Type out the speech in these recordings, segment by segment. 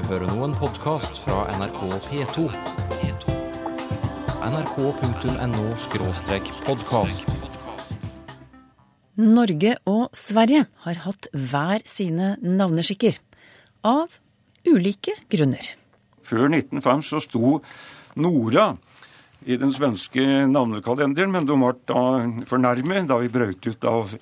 hører nå en podkast fra NRK P2. nrk.no-podkast. Norge og Sverige har hatt hver sine navneskikker. Av ulike grunner. Før 1905 så sto Nora i den svenske navnekalenderen, men de ble da for nærme da vi brøt ut av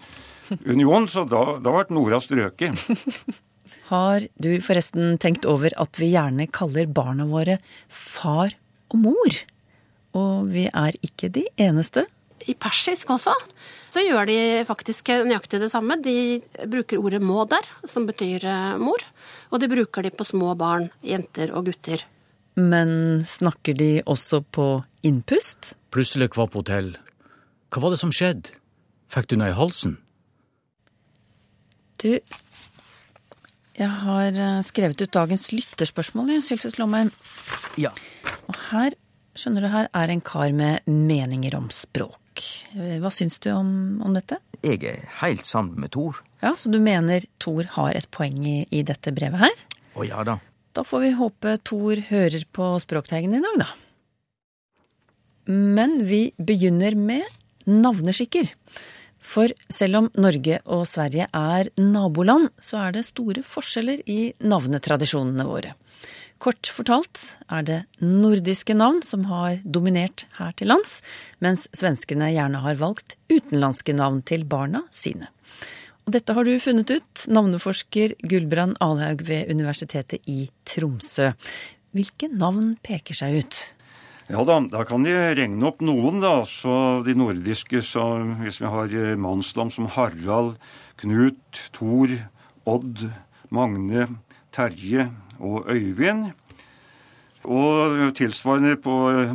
union, så da, da ble Nora strøket. Har du forresten tenkt over at vi gjerne kaller barna våre far og mor? Og vi er ikke de eneste. I persisk også så gjør de faktisk nøyaktig det samme. De bruker ordet må der, som betyr eh, mor. Og de bruker de på små barn, jenter og gutter. Men snakker de også på innpust? Plutselig kvapp hotell. Hva var det som skjedde? Fikk du noe i halsen? Du, jeg har eh, skrevet ut dagens lytterspørsmål, Sylfus Lomheim. Ja. Og her, skjønner du, her er en kar med meninger om språk. Eh, Hva syns du om, om dette? Jeg er helt sammen med Tor. Ja, Så du mener Thor har et poeng i, i dette brevet her? Å ja da. Da får vi håpe Thor hører på Språkteigen i dag, da. Men vi begynner med navneskikker. For selv om Norge og Sverige er naboland, så er det store forskjeller i navnetradisjonene våre. Kort fortalt er det nordiske navn som har dominert her til lands, mens svenskene gjerne har valgt utenlandske navn til barna sine. Og dette har du funnet ut, navneforsker Gulbrand Alhaug ved Universitetet i Tromsø. Hvilke navn peker seg ut? Ja da, da kan de regne opp noen, da. Så de nordiske, så hvis vi har eh, mannsnavn som Harald, Knut, Thor, Odd, Magne, Terje og Øyvind. Og tilsvarende på eh,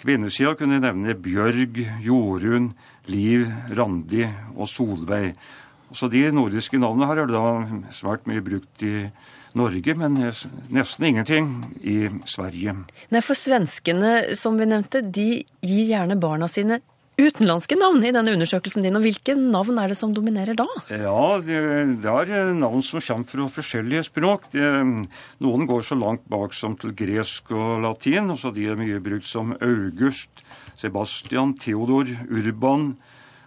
kvinnesida kunne jeg nevne Bjørg, Jorunn, Liv, Randi og Solveig. Så de nordiske navnene her er da svært mye brukt i Norge, men nesten ingenting i Sverige. Nei, for svenskene, som vi nevnte, de gir gjerne barna sine utenlandske navn i denne undersøkelsen din. Og hvilke navn er det som dominerer da? Ja, det, det er navn som kommer fra forskjellige språk. Det, noen går så langt bak som til gresk og latin. altså De er mye brukt som August, Sebastian, Theodor, Urban,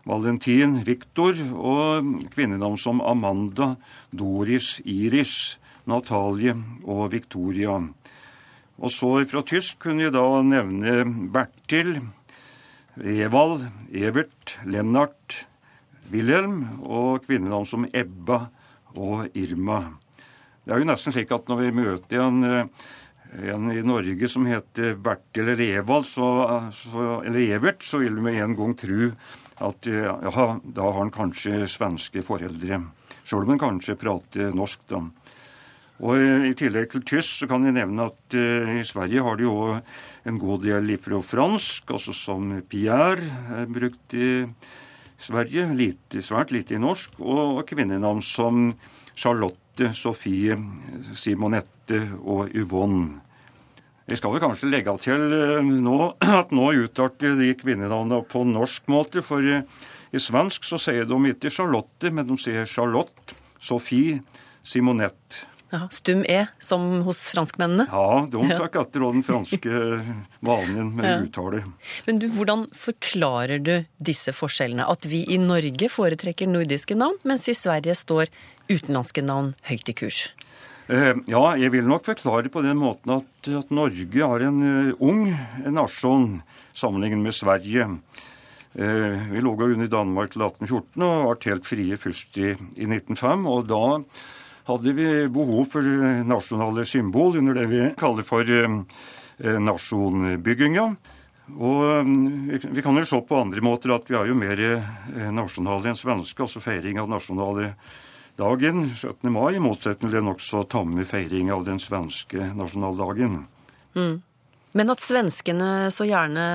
Valentin, Viktor og kvinnenavn som Amanda, Doris, Iris, Natalie og Victoria. Og så fra tysk kunne jeg da nevne Bertil, Evald, Evert, Lennart, Wilhelm og kvinnenavn som Ebba og Irma. Det er jo nesten slik at når vi møter en, en i Norge som heter Bertil eller Evald, så, så, eller Evert, så vil vi en gang tro at ja, da har han kanskje svenske foreldre. Sjøl om han kanskje prater norsk, da. Og I tillegg til tysk så kan jeg nevne at uh, i Sverige har de jo en god del fra fransk, altså som Pierre er brukt i Sverige, lite, svært lite i norsk, og kvinnenavn som Charlotte, Sofie, Simonette og Yvonne. Jeg skal vel kanskje legge til nå at nå utarter de kvinnenavnene på norsk måte, for i svensk så sier de ikke Charlotte, men de sier Charlotte, Sofie, Simonette. Ja, stum E, som hos franskmennene? Ja, de tar etter den franske vanen med ja. uttale. Men du, hvordan forklarer du disse forskjellene? At vi i Norge foretrekker nordiske navn, mens i Sverige står utenlandske navn høyt i kurs? Ja, jeg vil nok forklare på den måten at, at Norge har en ung nasjon sammenlignet med Sverige. Vi lå under Danmark til 1814 og ble helt frie først i, i 1905. og da hadde vi behov for nasjonale symbol under det vi kaller for nasjonbygginga. Og Vi kan jo se på andre måter at vi er jo mer nasjonale enn svenske, altså feiring av nasjonale dagen 17. mai, i motsetning til den nokså tamme feiring av den svenske nasjonaldagen. Mm. Men at svenskene så gjerne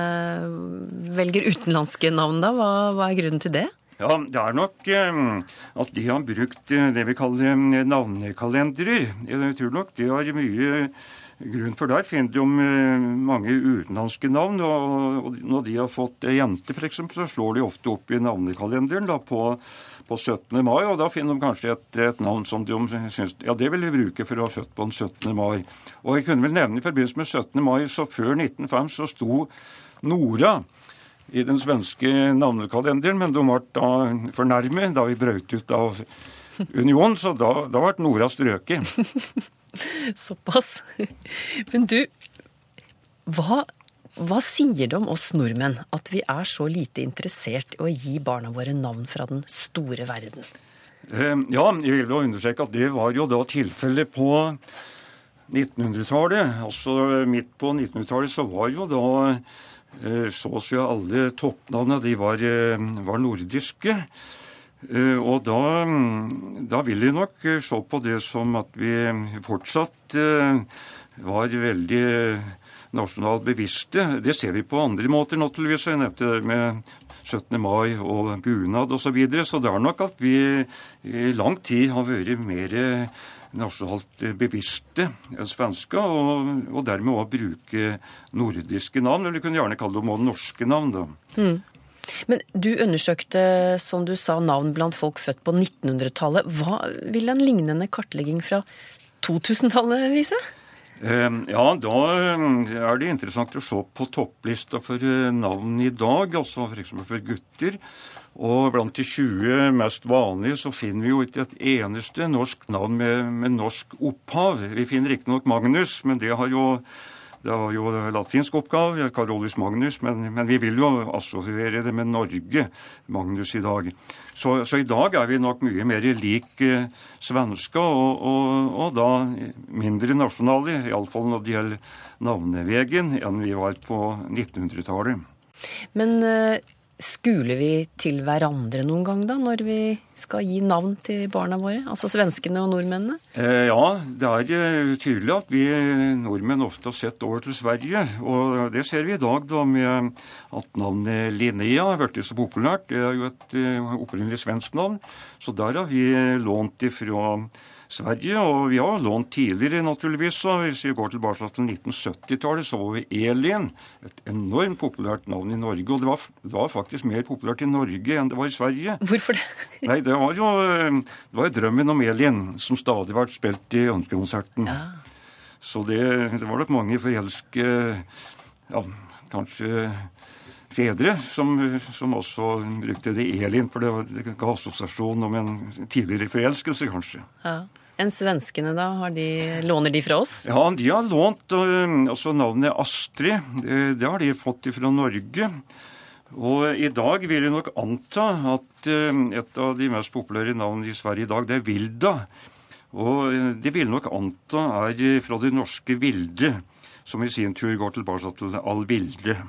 velger utenlandske navn, da, hva, hva er grunnen til det? Ja, Det er nok eh, at de har brukt eh, det vi kaller navnekalenderer. navnekalendere. Jeg tror nok det har mye grunn for der finner de mange utenlandske navn. Og når de har fått jente, f.eks., så slår de ofte opp i navnekalenderen da, på, på 17. mai, og da finner de kanskje et, et navn som de syns Ja, det vil vi bruke for å ha født på den 17. mai. Og jeg kunne vel nevne i forbindelse med 17. mai, så før 1905 så sto Nora i den svenske navnekalenderen, men de ble da for nærme da vi brøt ut av union, så da, da ble Nora strøket. Såpass. Men du, hva, hva sier det om oss nordmenn at vi er så lite interessert i å gi barna våre navn fra den store verden? Eh, ja, jeg vil jo understreke at det var jo da tilfellet på 1900-tallet. Altså midt på 1900-tallet så var jo da så å si alle toppnavnene de var, eh, var nordiske. Og da, da, vil de nok se på det som at vi fortsatt var veldig nasjonalt bevisste. Det ser vi på andre måter, naturligvis. Jeg nevnte det med 17. mai og bunad osv. Så, videre. så det er nok at vi i lang tid har vært mer nasjonalt bevisste enn svensker, og, og dermed òg bruke nordiske navn. Eller vi kunne gjerne kalle dem norske navn, da. Mm. Men du undersøkte, som du sa, navn blant folk født på 1900-tallet. Hva vil en lignende kartlegging fra 2000-tallet vise? Ehm, ja, da eh, er det interessant å se på topplista for eh, navn i dag, altså f.eks. For, gutter. Og blant de 20 mest vanlige så finner vi jo ikke et eneste norsk navn med, med norsk opphav. Vi finner riktignok Magnus, men det har jo det var jo latinsk oppgave, Carolus Magnus, men, men, vi vil jo assosiere det med Norge, Magnus, i dag. Så, så i dag er vi nok mye mer lik eh, svensker, og, og, og, da mindre nasjonale, iallfall når det gjelder navnevegen, enn vi var på 1900-tallet. Men eh, Skuler vi til hverandre noen gang, da, når vi skal gi navn til barna våre? Altså svenskene og nordmennene? Eh, ja, det er eh, tydelig at vi nordmenn ofte har sett over til Sverige. Og det ser vi i dag da med at navnet Linnea har blitt så populært. Det er jo et uh, opprinnelig svensk navn. Så der har vi lånt ifra Sverige. Og vi har lånt tidligere, naturligvis. så Hvis vi går tilbake til 1970-tallet, så var vi Elin. Et enormt populært navn i Norge. Og det var, det var, faktisk mer populært i Norge enn det var i Sverige. Hvorfor det? Nei, det var jo, det var jo drømmen om Elin som stadig ble spilt i ønskekonserten. Ja. Så det, det var nok mange forelske ja, kanskje fedre som, som, også brukte det Elin, for det, det ga assosiasjon om en tidligere forelskelse, kanskje. Ja enn svenskene, da? De, låner de fra oss? Ja, de har lånt altså navnet Astrid. Det, det har de fått fra Norge. Og i dag vil jeg nok anta at øh, et av de mest populære navnene i Sverige i dag, det er Vilda. Og det vil nok anta er fra det norske Vilde, som i sin tur går tilbake til All Vilde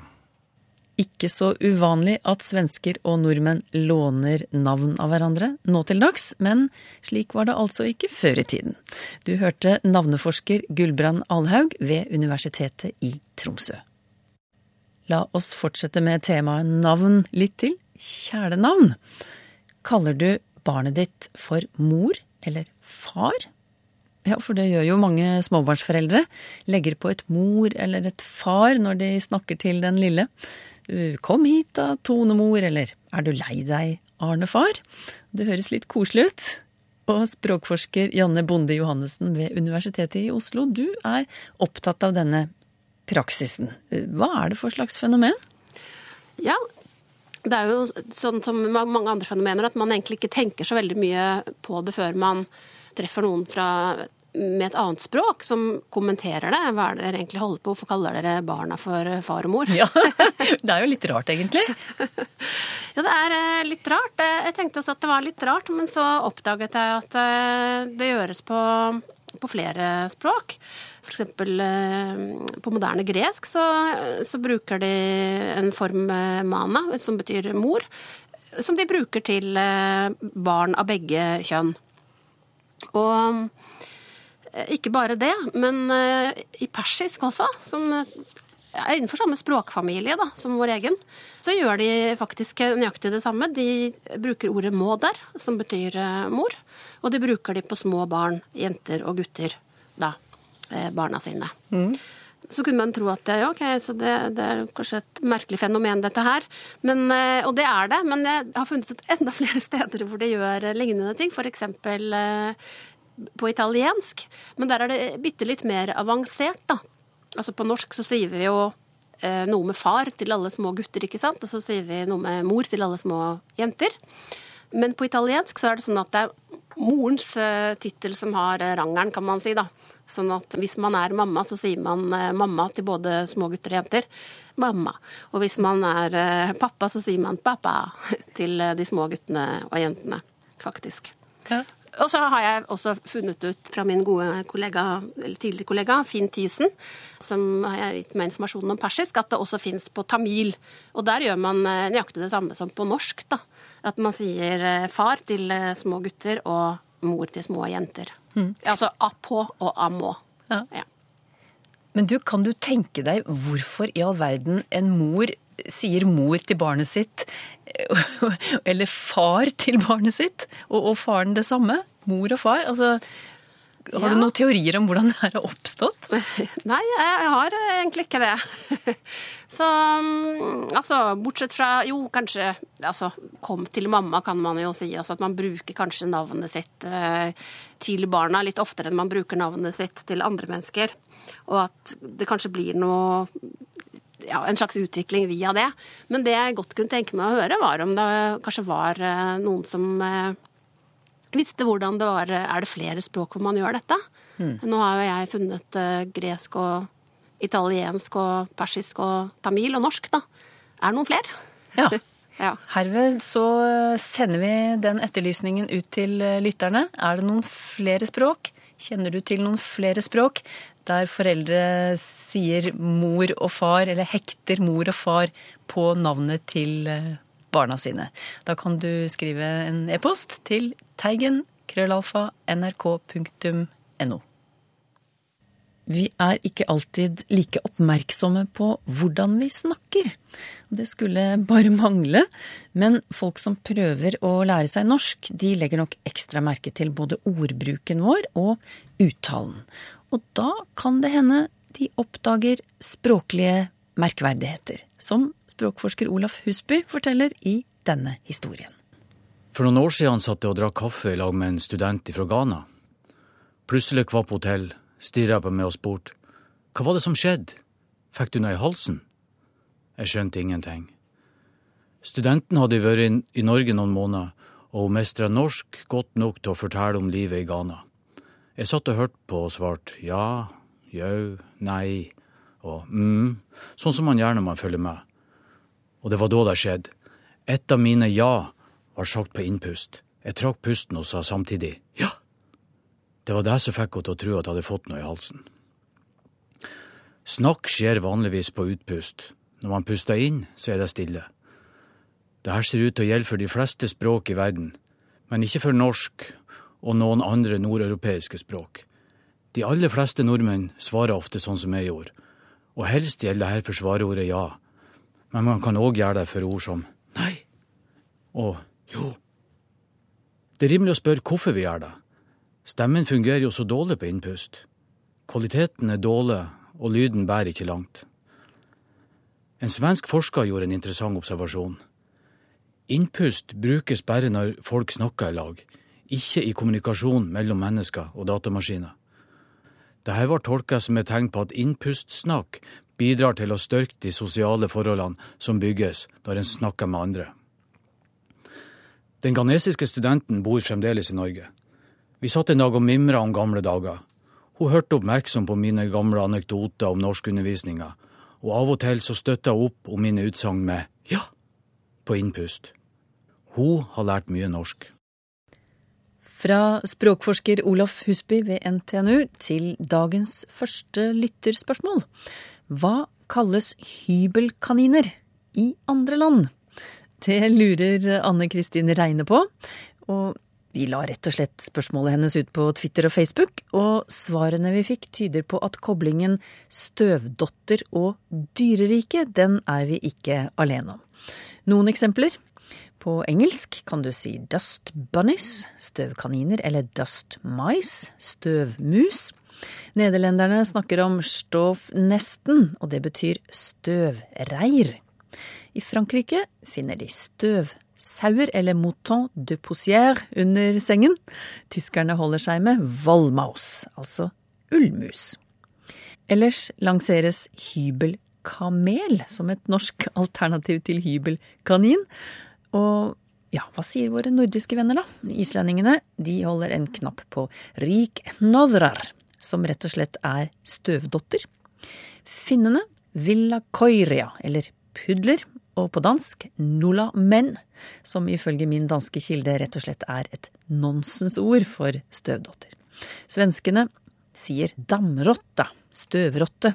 ikke så uvanlig at svensker og nordmenn låner navn av hverandre nå til dags, men slik var det altså ikke før i tiden. Du hørte navneforsker Gulbrand Alhaug ved Universitetet i Tromsø. La oss fortsette med temaet navn litt til. Kjælenavn. Kaller du barnet ditt for mor eller far? Ja, for det gjør jo mange småbarnsforeldre. Legger på et mor eller et far når de snakker til den lille. Eh, kom hit da, Tonemor, eller er du lei deg, Arnefar? Det høres litt koselig ut. Og språkforsker Janne Bonde Johannessen ved Universitetet i Oslo, du er opptatt av denne praksisen. Eh, hva er det for slags fenomen? Ja, det er jo sånn som mange andre fenomener at man egentlig ikke tenker så veldig mye på det før man treffer noen fra med et annet språk som kommenterer det. Hva er det dere egentlig holder på? Hvorfor kaller dere barna for far og mor? Ja, Det er jo litt rart, egentlig. ja, det er eh, litt rart. Jeg tenkte også at det var litt rart, men så oppdaget jeg at eh, det gjøres på, på flere språk. F.eks. Eh, på moderne gresk så, så, bruker de en form mana, som betyr mor, som de bruker til barn av begge kjønn. Og Eh, ikke bare det, men eh, i persisk også, som er innenfor samme språkfamilie da, som vår egen, så gjør de faktisk nøyaktig det samme. De bruker ordet 'måder', som betyr eh, mor, og de bruker de på små barn, jenter og gutter, da, barna sine. Mm. så kunne man tro at ja, ok, så det, det er kanskje et merkelig fenomen, dette her. Men, eh, og det er det, men jeg har funnet ut enda flere steder hvor de gjør lignende ting. F.eks. på italiensk. Men der er det bitte litt mer avansert, da. Altså på norsk så sier vi jo eh, noe med far til alle små gutter, ikke sant? Og så sier vi noe med mor til alle små jenter. Men på italiensk så er det sånn at det er morens eh, tittel som har rangeren, kan man si, da. Sånn at hvis man er mamma, så sier man eh, mamma til både små gutter og jenter. Mamma. Og hvis man er eh, pappa, så sier man pappa til eh, de små guttene og jentene, faktisk. Ja. Og så har jeg også funnet ut fra min gode kollega, eller tidligere kollega, Finn Thiesen, som har gitt meg informasjon om persisk, at det også fins på tamil. Og der gjør man nøyaktig det samme som på norsk, da. At man sier far til små gutter og mor til små jenter. Mm. Altså apå og amå. Ja. Ja. Men du, kan du tenke deg hvorfor i all verden en mor sier mor til barnet sitt, eller far til barnet sitt, og, og faren det samme? Mor og far? Altså, har ja. du noen teorier om hvordan det her har oppstått? Nei, jeg har egentlig ikke det. Så mm, altså, bortsett fra Jo, kanskje altså, kom til mamma, kan man jo si. Altså at man bruker kanskje navnet sitt eh, til barna litt oftere enn man bruker navnet sitt til andre mennesker. Og at det kanskje blir noe ja, en slags utvikling via det. Men det jeg godt kunne tenke meg å høre, var om det kanskje var eh, noen som eh, visste hvordan det var Er det flere språk hvor man gjør dette? Mm. Nå har jo jeg funnet gresk og italiensk og persisk og tamil og norsk, da. Er det noen flere? Ja. ja. Herved så sender vi den etterlysningen ut til eh, lytterne. Er det noen flere språk? Kjenner du til noen flere språk der foreldre sier mor og far, eller hekter mor og far på navnet til eh, barna sine. Da kan du skrive en e-post til teigen krøllalfa nrk.no. Vi er ikke alltid like oppmerksomme på hvordan vi snakker. Det skulle bare mangle, men folk som prøver å lære seg norsk, de legger nok ekstra merke til både ordbruken vår og uttalen. Og da kan det hende de oppdager språklige merkverdigheter, som språkforsker Olaf Husby forteller i denne historien. For noen år siden satt jeg og drakk kaffe i lag med en student fra Ghana. Plutselig kvapp på hotell, stirra på meg og spurte hva var det som skjedde, fikk du noe i halsen? Jeg skjønte ingenting. Studenten hadde vært i Norge noen måneder, og hun mestra norsk godt nok til å fortelle om livet i Ghana. Jeg satt og hørte på og svarte ja, jau, nei og mm, sånn som man gjør når man følger med. Og det var da det skjedde. Et av mine ja var sagt på innpust. Jeg trakk pusten og sa samtidig ja. Det var det som fikk henne til å tro at jeg hadde fått noe i halsen. Snakk skjer vanligvis på utpust. Når man puster inn, så er det stille. Det her ser ut til å gjelde for de fleste språk i verden, men ikke for norsk og noen andre nordeuropeiske språk. De aller fleste nordmenn svarer ofte sånn som jeg gjorde, og helst gjelder dette for svareordet ja men man kan òg gjøre det for ord som nei og jo. Det er rimelig å spørre hvorfor vi gjør det. Stemmen fungerer jo så dårlig på innpust. Kvaliteten er dårlig, og lyden bærer ikke langt. En svensk forsker gjorde en interessant observasjon. Innpust brukes bare når folk snakker i lag, ikke i kommunikasjon mellom mennesker og datamaskiner. Dette var tolka som et tegn på at innpustsnakk bidrar til å styrke de sosiale forholdene som bygges når en snakker med andre. Den ghanesiske studenten bor fremdeles i Norge. Vi satt en dag og mimra om gamle dager. Hun hørte oppmerksom på mine gamle anekdoter om norskundervisninga, og av og til så støtta hun opp om mine utsagn med ja på innpust. Hun har lært mye norsk. Fra språkforsker Olaf Husby ved NTNU til dagens første lytterspørsmål. Hva kalles hybelkaniner i andre land? Det lurer Anne Kristin Reine på. Og vi la rett og slett spørsmålet hennes ut på Twitter og Facebook, og svarene vi fikk tyder på at koblingen støvdotter og dyrerike, den er vi ikke alene om. Noen eksempler. På engelsk kan du si dust bunnies, støvkaniner, eller dust mice, støvmus. Nederlenderne snakker om stoffnesten, og det betyr støvreir. I Frankrike finner de støvsauer, eller mouton de poussière, under sengen. Tyskerne holder seg med vollmaus, altså ullmus. Ellers lanseres hybelkamel som et norsk alternativ til hybelkanin. Og ja, hva sier våre nordiske venner, da? Islendingene de holder en knapp på rik nozrar, som rett og slett er støvdotter. Finnene villa koiria, eller pudler, og på dansk nulla menn, som ifølge min danske kilde rett og slett er et nonsensord for støvdotter. Svenskene sier damrotta, støvrotte.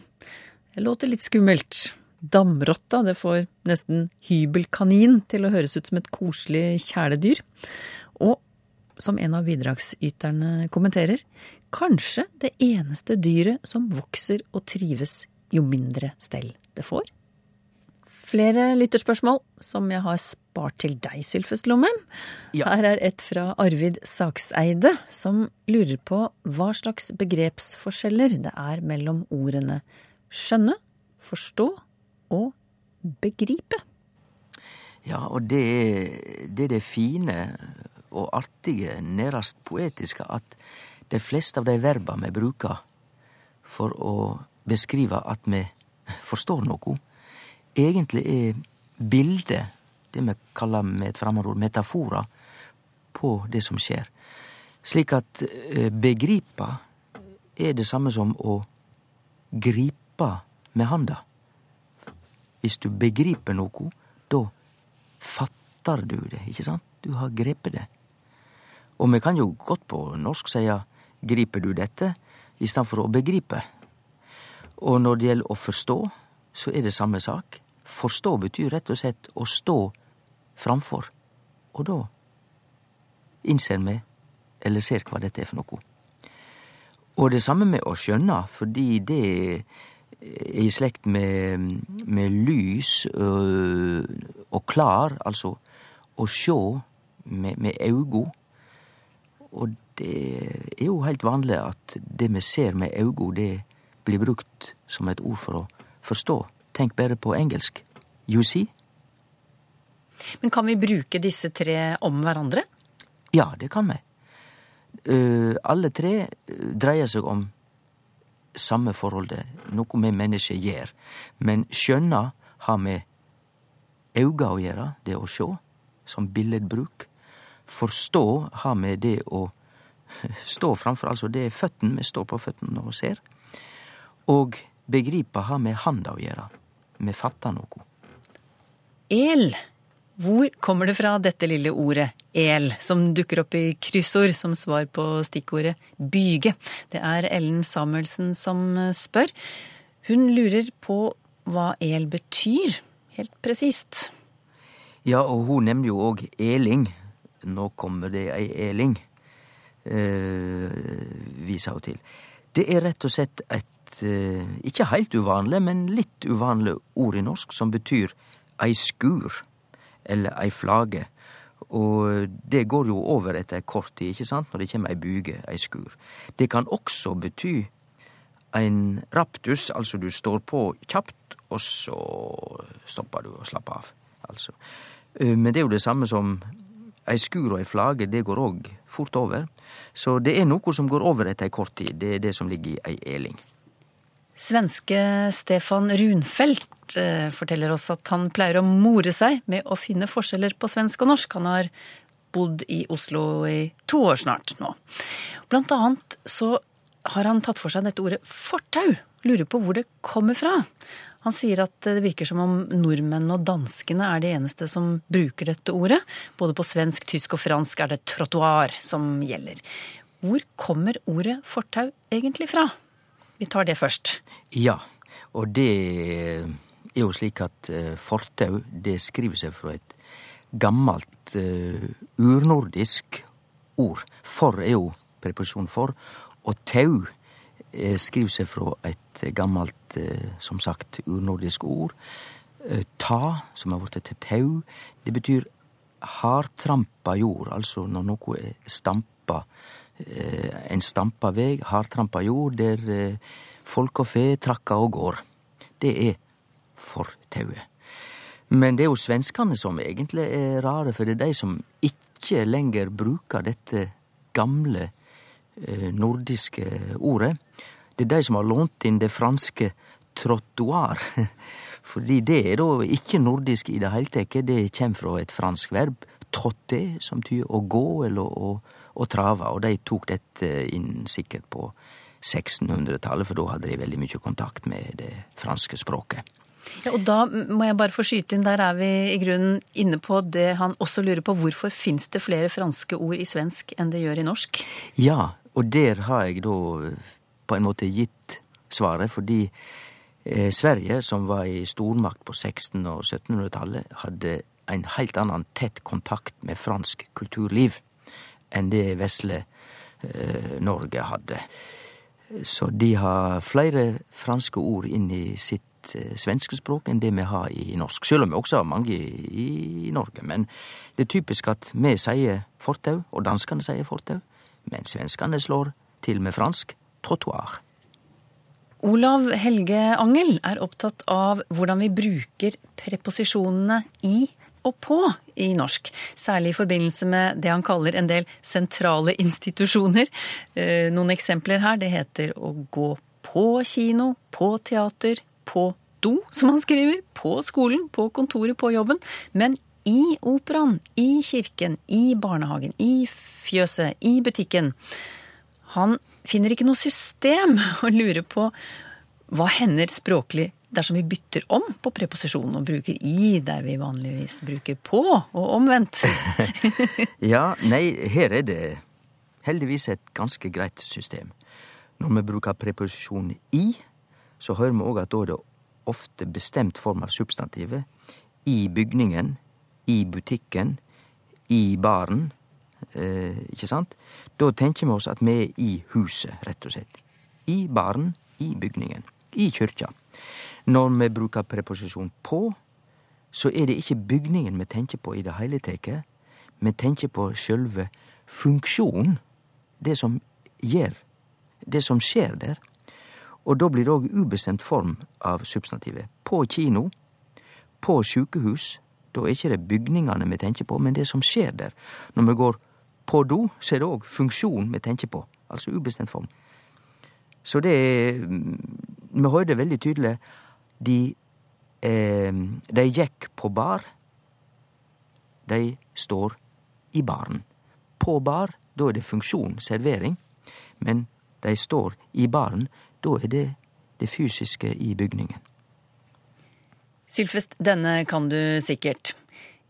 Det låter litt skummelt. Damrotta, det får nesten hybelkanin til å høres ut som et koselig kjæledyr. Og som en av bidragsyterne kommenterer, kanskje det eneste dyret som vokser og trives jo mindre stell det får. Flere lytterspørsmål som jeg har spart til deg, Sylfest Lomme. Ja. Her er et fra Arvid Sakseide, som lurer på hva slags begrepsforskjeller det er mellom ordene skjønne, forstå og begripe. Ja, og det er det, det fine og artige, nærast poetiske, at de fleste av de verba vi bruker for å beskrive at vi forstår noe, egentlig er bildet, det vi kaller med et fremmedord metaforer, på det som skjer. Slik at eh, begripa er det samme som å gripe med handa. Hvis du begriper noe, da fattar du det, ikke sant? Du har grepet det. Og vi kan jo godt på norsk seia 'griper du dette', i stedet for å begripe. Og når det gjelder å forstå, så er det samme sak. Forstå betyr rett og slett å stå framfor. Og da innser vi, eller ser hva dette er for noe. Og det samme med å skjønne, fordi det er i slekt med, med lys øh, og klar, altså å sjå med, med augo. Og det er jo heilt vanlig at det vi ser med augo, det blir brukt som et ord for å forstå. Tenk bare på engelsk. You see? Men kan vi bruke disse tre om hverandre? Ja, det kan vi. Eh, alle tre eh, dreier seg om samme forholdet, noe vi mennesker gjør. Men skjønna har med auga å gjøre, det å sjå, som billedbruk. Forstå har med det å stå framfor, altså det er føttene, vi står på føttene og ser. Og begripa har med handa å gjøre. Vi fattar noe. El. Hvor kommer det fra dette lille ordet el, som dukker opp i kryssord som svar på stikkordet byge? Det er Ellen Samuelsen som spør. Hun lurer på hva el betyr, helt presist. Ja, og hun nevner jo òg eling. Nå kommer det ei eling, eh, viser hun til. Det er rett og slett et eh, ikke heilt uvanlig, men litt uvanlig ord i norsk som betyr ei skur eller ei flage. Og det går jo over etter kort tid, ikke sant, når det kommer ei buge, ei skur. Det kan også bety ein raptus, altså du står på kjapt, og så stopper du og slapper av. Altså. Eh, Men det er jo det samme som ei skur og ei flage, det går òg fort over. Så det er noe som går over etter ei kort tid. Det er det som ligger i ei eling. Svenske Stefan Runfeldt eh, forteller oss at han pleier å more seg med å finne forskjeller på svensk og norsk. Han har bodd i Oslo i to år snart nå. Blant annet så har han tatt for seg dette ordet fortau. Lurer på hvor det kommer fra. Han sier at det virker som om nordmenn og danskene er de eneste som bruker dette ordet. Både på svensk, tysk og fransk er det trottoir som gjelder. Hvor kommer ordet fortau egentlig fra? Vi tar det først. Ja, og det er jo slik at eh, fortau, det skriver seg fra et gammelt uh, urnordisk ord. For er jo preposisjon for, og tau eh, skriver seg fra et gammelt, eh, som sagt, urnordisk ord. Eh, ta, som har blitt til tau, det betyr hardtrampa jord, altså når noe er stampa eh, en stampa veg, hardtrampa jord, der eh, folk og fe trakker og går. Det er fortauet. Men det er jo svenskene som egentlig er rare, for det er de som ikke lenger bruker dette gamle eh, nordiske ordet. Det er de som har lånt inn det franske trottoir. Fordi det er da ikke nordisk i det hele tatt. Det kommer fra et fransk verb, trotte, som tyder å gå eller å, å trava, Og de tok dette inn sikkert på 1600-tallet, for da hadde de veldig mye kontakt med det franske språket. Ja, og da må jeg bare få skyte inn, der er vi i grunnen inne på det han også lurer på. Hvorfor fins det flere franske ord i svensk enn det gjør i norsk? Ja, og der har jeg da på en måte gitt svaret, fordi eh, Sverige, som var i stormakt på 1600- og 1700-tallet, hadde en helt annen tett kontakt med fransk kulturliv enn det vesle eh, Norge hadde. Så de har flere franske ord inn i sitt Eh, svenske språk enn det vi har i norsk. Selv om vi også har mange i, i Norge. Men det er typisk at vi sier fortau, og danskene sier fortau, men svenskene slår til med fransk trottoir. Olav Helge Angel er opptatt av hvordan vi bruker preposisjonene i og på i norsk. Særlig i forbindelse med det han kaller en del sentrale institusjoner. Eh, noen eksempler her. Det heter å gå på kino, på teater, på do, som han skriver, på skolen, på kontoret, på jobben. Men i operaen, i kirken, i barnehagen, i fjøset, i butikken. Han finner ikke noe system og lurer på hva hender språklig dersom vi bytter om på preposisjonen og bruker i der vi vanligvis bruker på, og omvendt. ja, nei, her er det heldigvis et ganske greit system. Når vi bruker preposisjonen i, så hører vi òg at da er det ofte bestemt form av substantivet. I bygningen, i butikken, i baren. Eh, ikke sant? Da tenker vi oss at vi er i huset, rett og slett. I baren, i bygningen, i kyrkja. Når vi bruker preposisjon på, så er det ikke bygningen vi tenker på i det hele tatt. Vi tenker på sjølve funksjonen, det som gjør, det som skjer der. Og da blir det òg ubestemt form av substantivet. På kino, på sjukehus, da er ikke det bygningene vi tenker på, men det som skjer der. Når vi går på do, så er det òg funksjon vi tenker på. Altså ubestemt form. Så det er Vi hører det veldig tydelig. De, eh, de gikk på bar. De står i baren. På bar, da er det funksjon, servering. Men de står i baren. Da er det det fysiske i bygningen. Sylfest, denne kan du sikkert.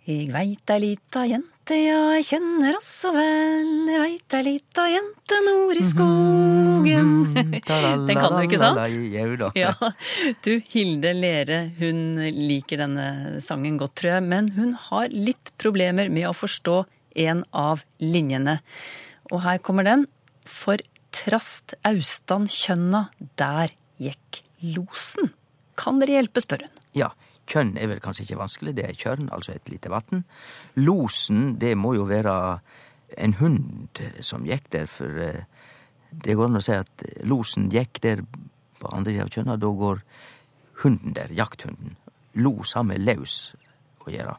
Eg veit ei lita jente, ja, jeg kjenner oss så vel. jeg veit ei lita jente nord i skogen. Den kan du, ikke sant? Jau da. Ja. Du, Hilde Lere, hun liker denne sangen godt, tror jeg. Men hun har litt problemer med å forstå en av linjene. Og her kommer den. For trast austan kjønna, der gikk losen. Kan dere hjelpe, spør hun. Ja, kjønn er vel kanskje ikke vanskelig, det er kjørn, altså et lite vann. Losen, det må jo være en hund som gikk der, for eh, det går an å si at losen gikk der på andre sida av kjønna, da går hunden der, jakthunden. Los har med laus å gjøre.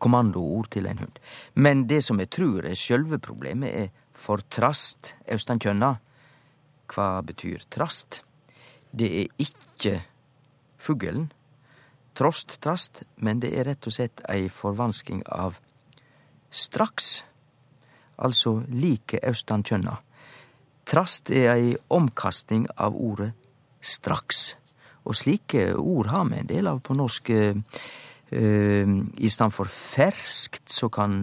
Kommandoord til en hund. Men det som jeg tror er sjølve problemet, er for trast austankjønna. Hva betyr trast? Det er ikke fuglen, trost, trast, men det er rett og slett ei forvansking av straks, altså like austankjønna. Trast er ei omkasting av ordet straks, og slike ord har vi en del av på norsk. Uh, I stedet for ferskt så kan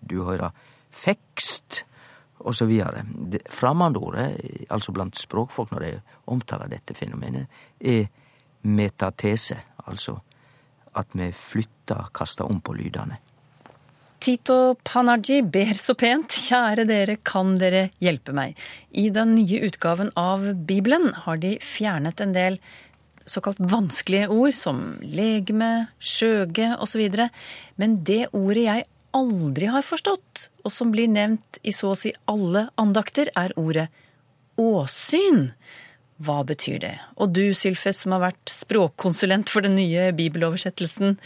du høre fekst og så videre. Fremmedordet, altså blant språkfolk når de omtaler dette fenomenet, er metatese, altså at vi flytter, kaster om på lydene. Tito Panaji ber så pent, kjære dere, kan dere hjelpe meg? I den nye utgaven av Bibelen har de fjernet en del såkalt vanskelige ord, som legeme, skjøge osv. Men det ordet jeg aldri har forstått, og som blir nevnt i så å si alle andakter, er ordet åsyn. Hva betyr det? Og du, Sylfes, som har vært språkkonsulent for den nye bibeloversettelsen,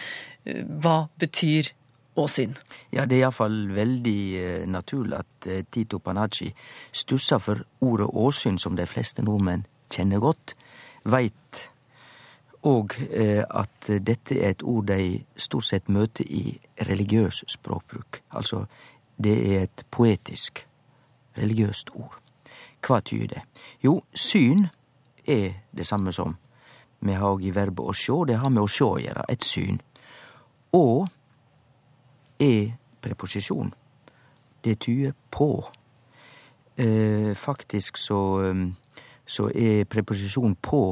hva betyr åsyn? Ja, det er iallfall veldig eh, naturlig at eh, Tito Panacci stusser for ordet åsyn, som de fleste nordmenn kjenner godt, veit og eh, at dette er et ord de stort sett møter i religiøs språkbruk. Altså, det er et poetisk, religiøst ord. Hva tyder det? Jo, syn er det samme som vi har òg i verbet å sjå. Det har med å sjå å gjere, et syn. Og er preposisjon. Det tyder på. Eh, faktisk så, så er preposisjon på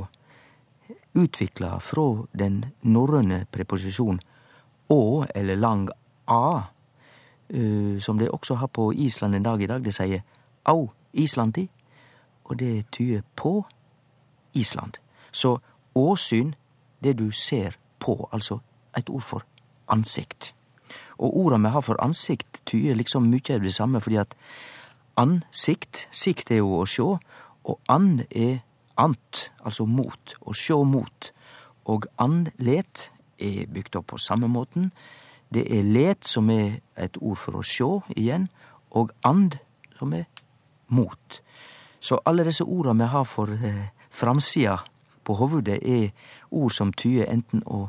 utvikla frå den norrøne preposisjon å eller lang a, eh, som det også har på Island en dag i dag. Det sier au Islandi, og det tyder på Island. Så åsyn, det du ser på, altså et ord for ansikt. Og orda vi har for ansikt, tyder liksom mykje av det samme, fordi at ansikt, sikt er jo å sjå, og and er ant, altså mot, å sjå mot. Og andlet er bygd opp på samme måten. Det er let, som er et ord for å sjå igjen, og and, som er mot. Så alle disse orda vi har for eh, framsida på hovudet, er ord som tyder enten å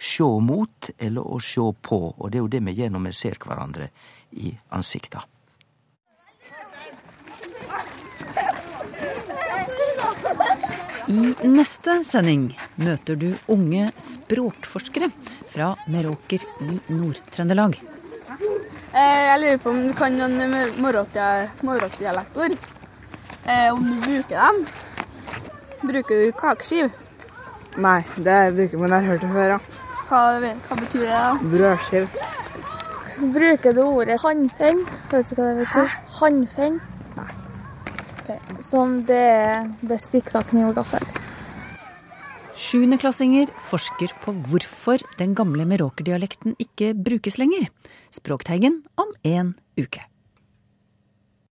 sjå mot eller å sjå på, og det er jo det vi gjør når vi ser hverandre i ansikta. I neste sending møter du unge språkforskere fra Meråker i Nord-Trøndelag. Eh, jeg lurer på om du kan noen Morok-dialektord. Eh, om du bruker dem. Bruker du kakeskiv? Nei, det bruker man. Jeg har hørt det før, ja. Hva, hva betyr det? da? Brødskiv. Bruker du ordet hannfeng? Vet du hva det betyr? Hannfeng? Okay. Som det er bestikk, kniv og gaffel. Sjuendeklassinger forsker på hvorfor den gamle meråkerdialekten ikke brukes lenger. Språkteigen om en uke.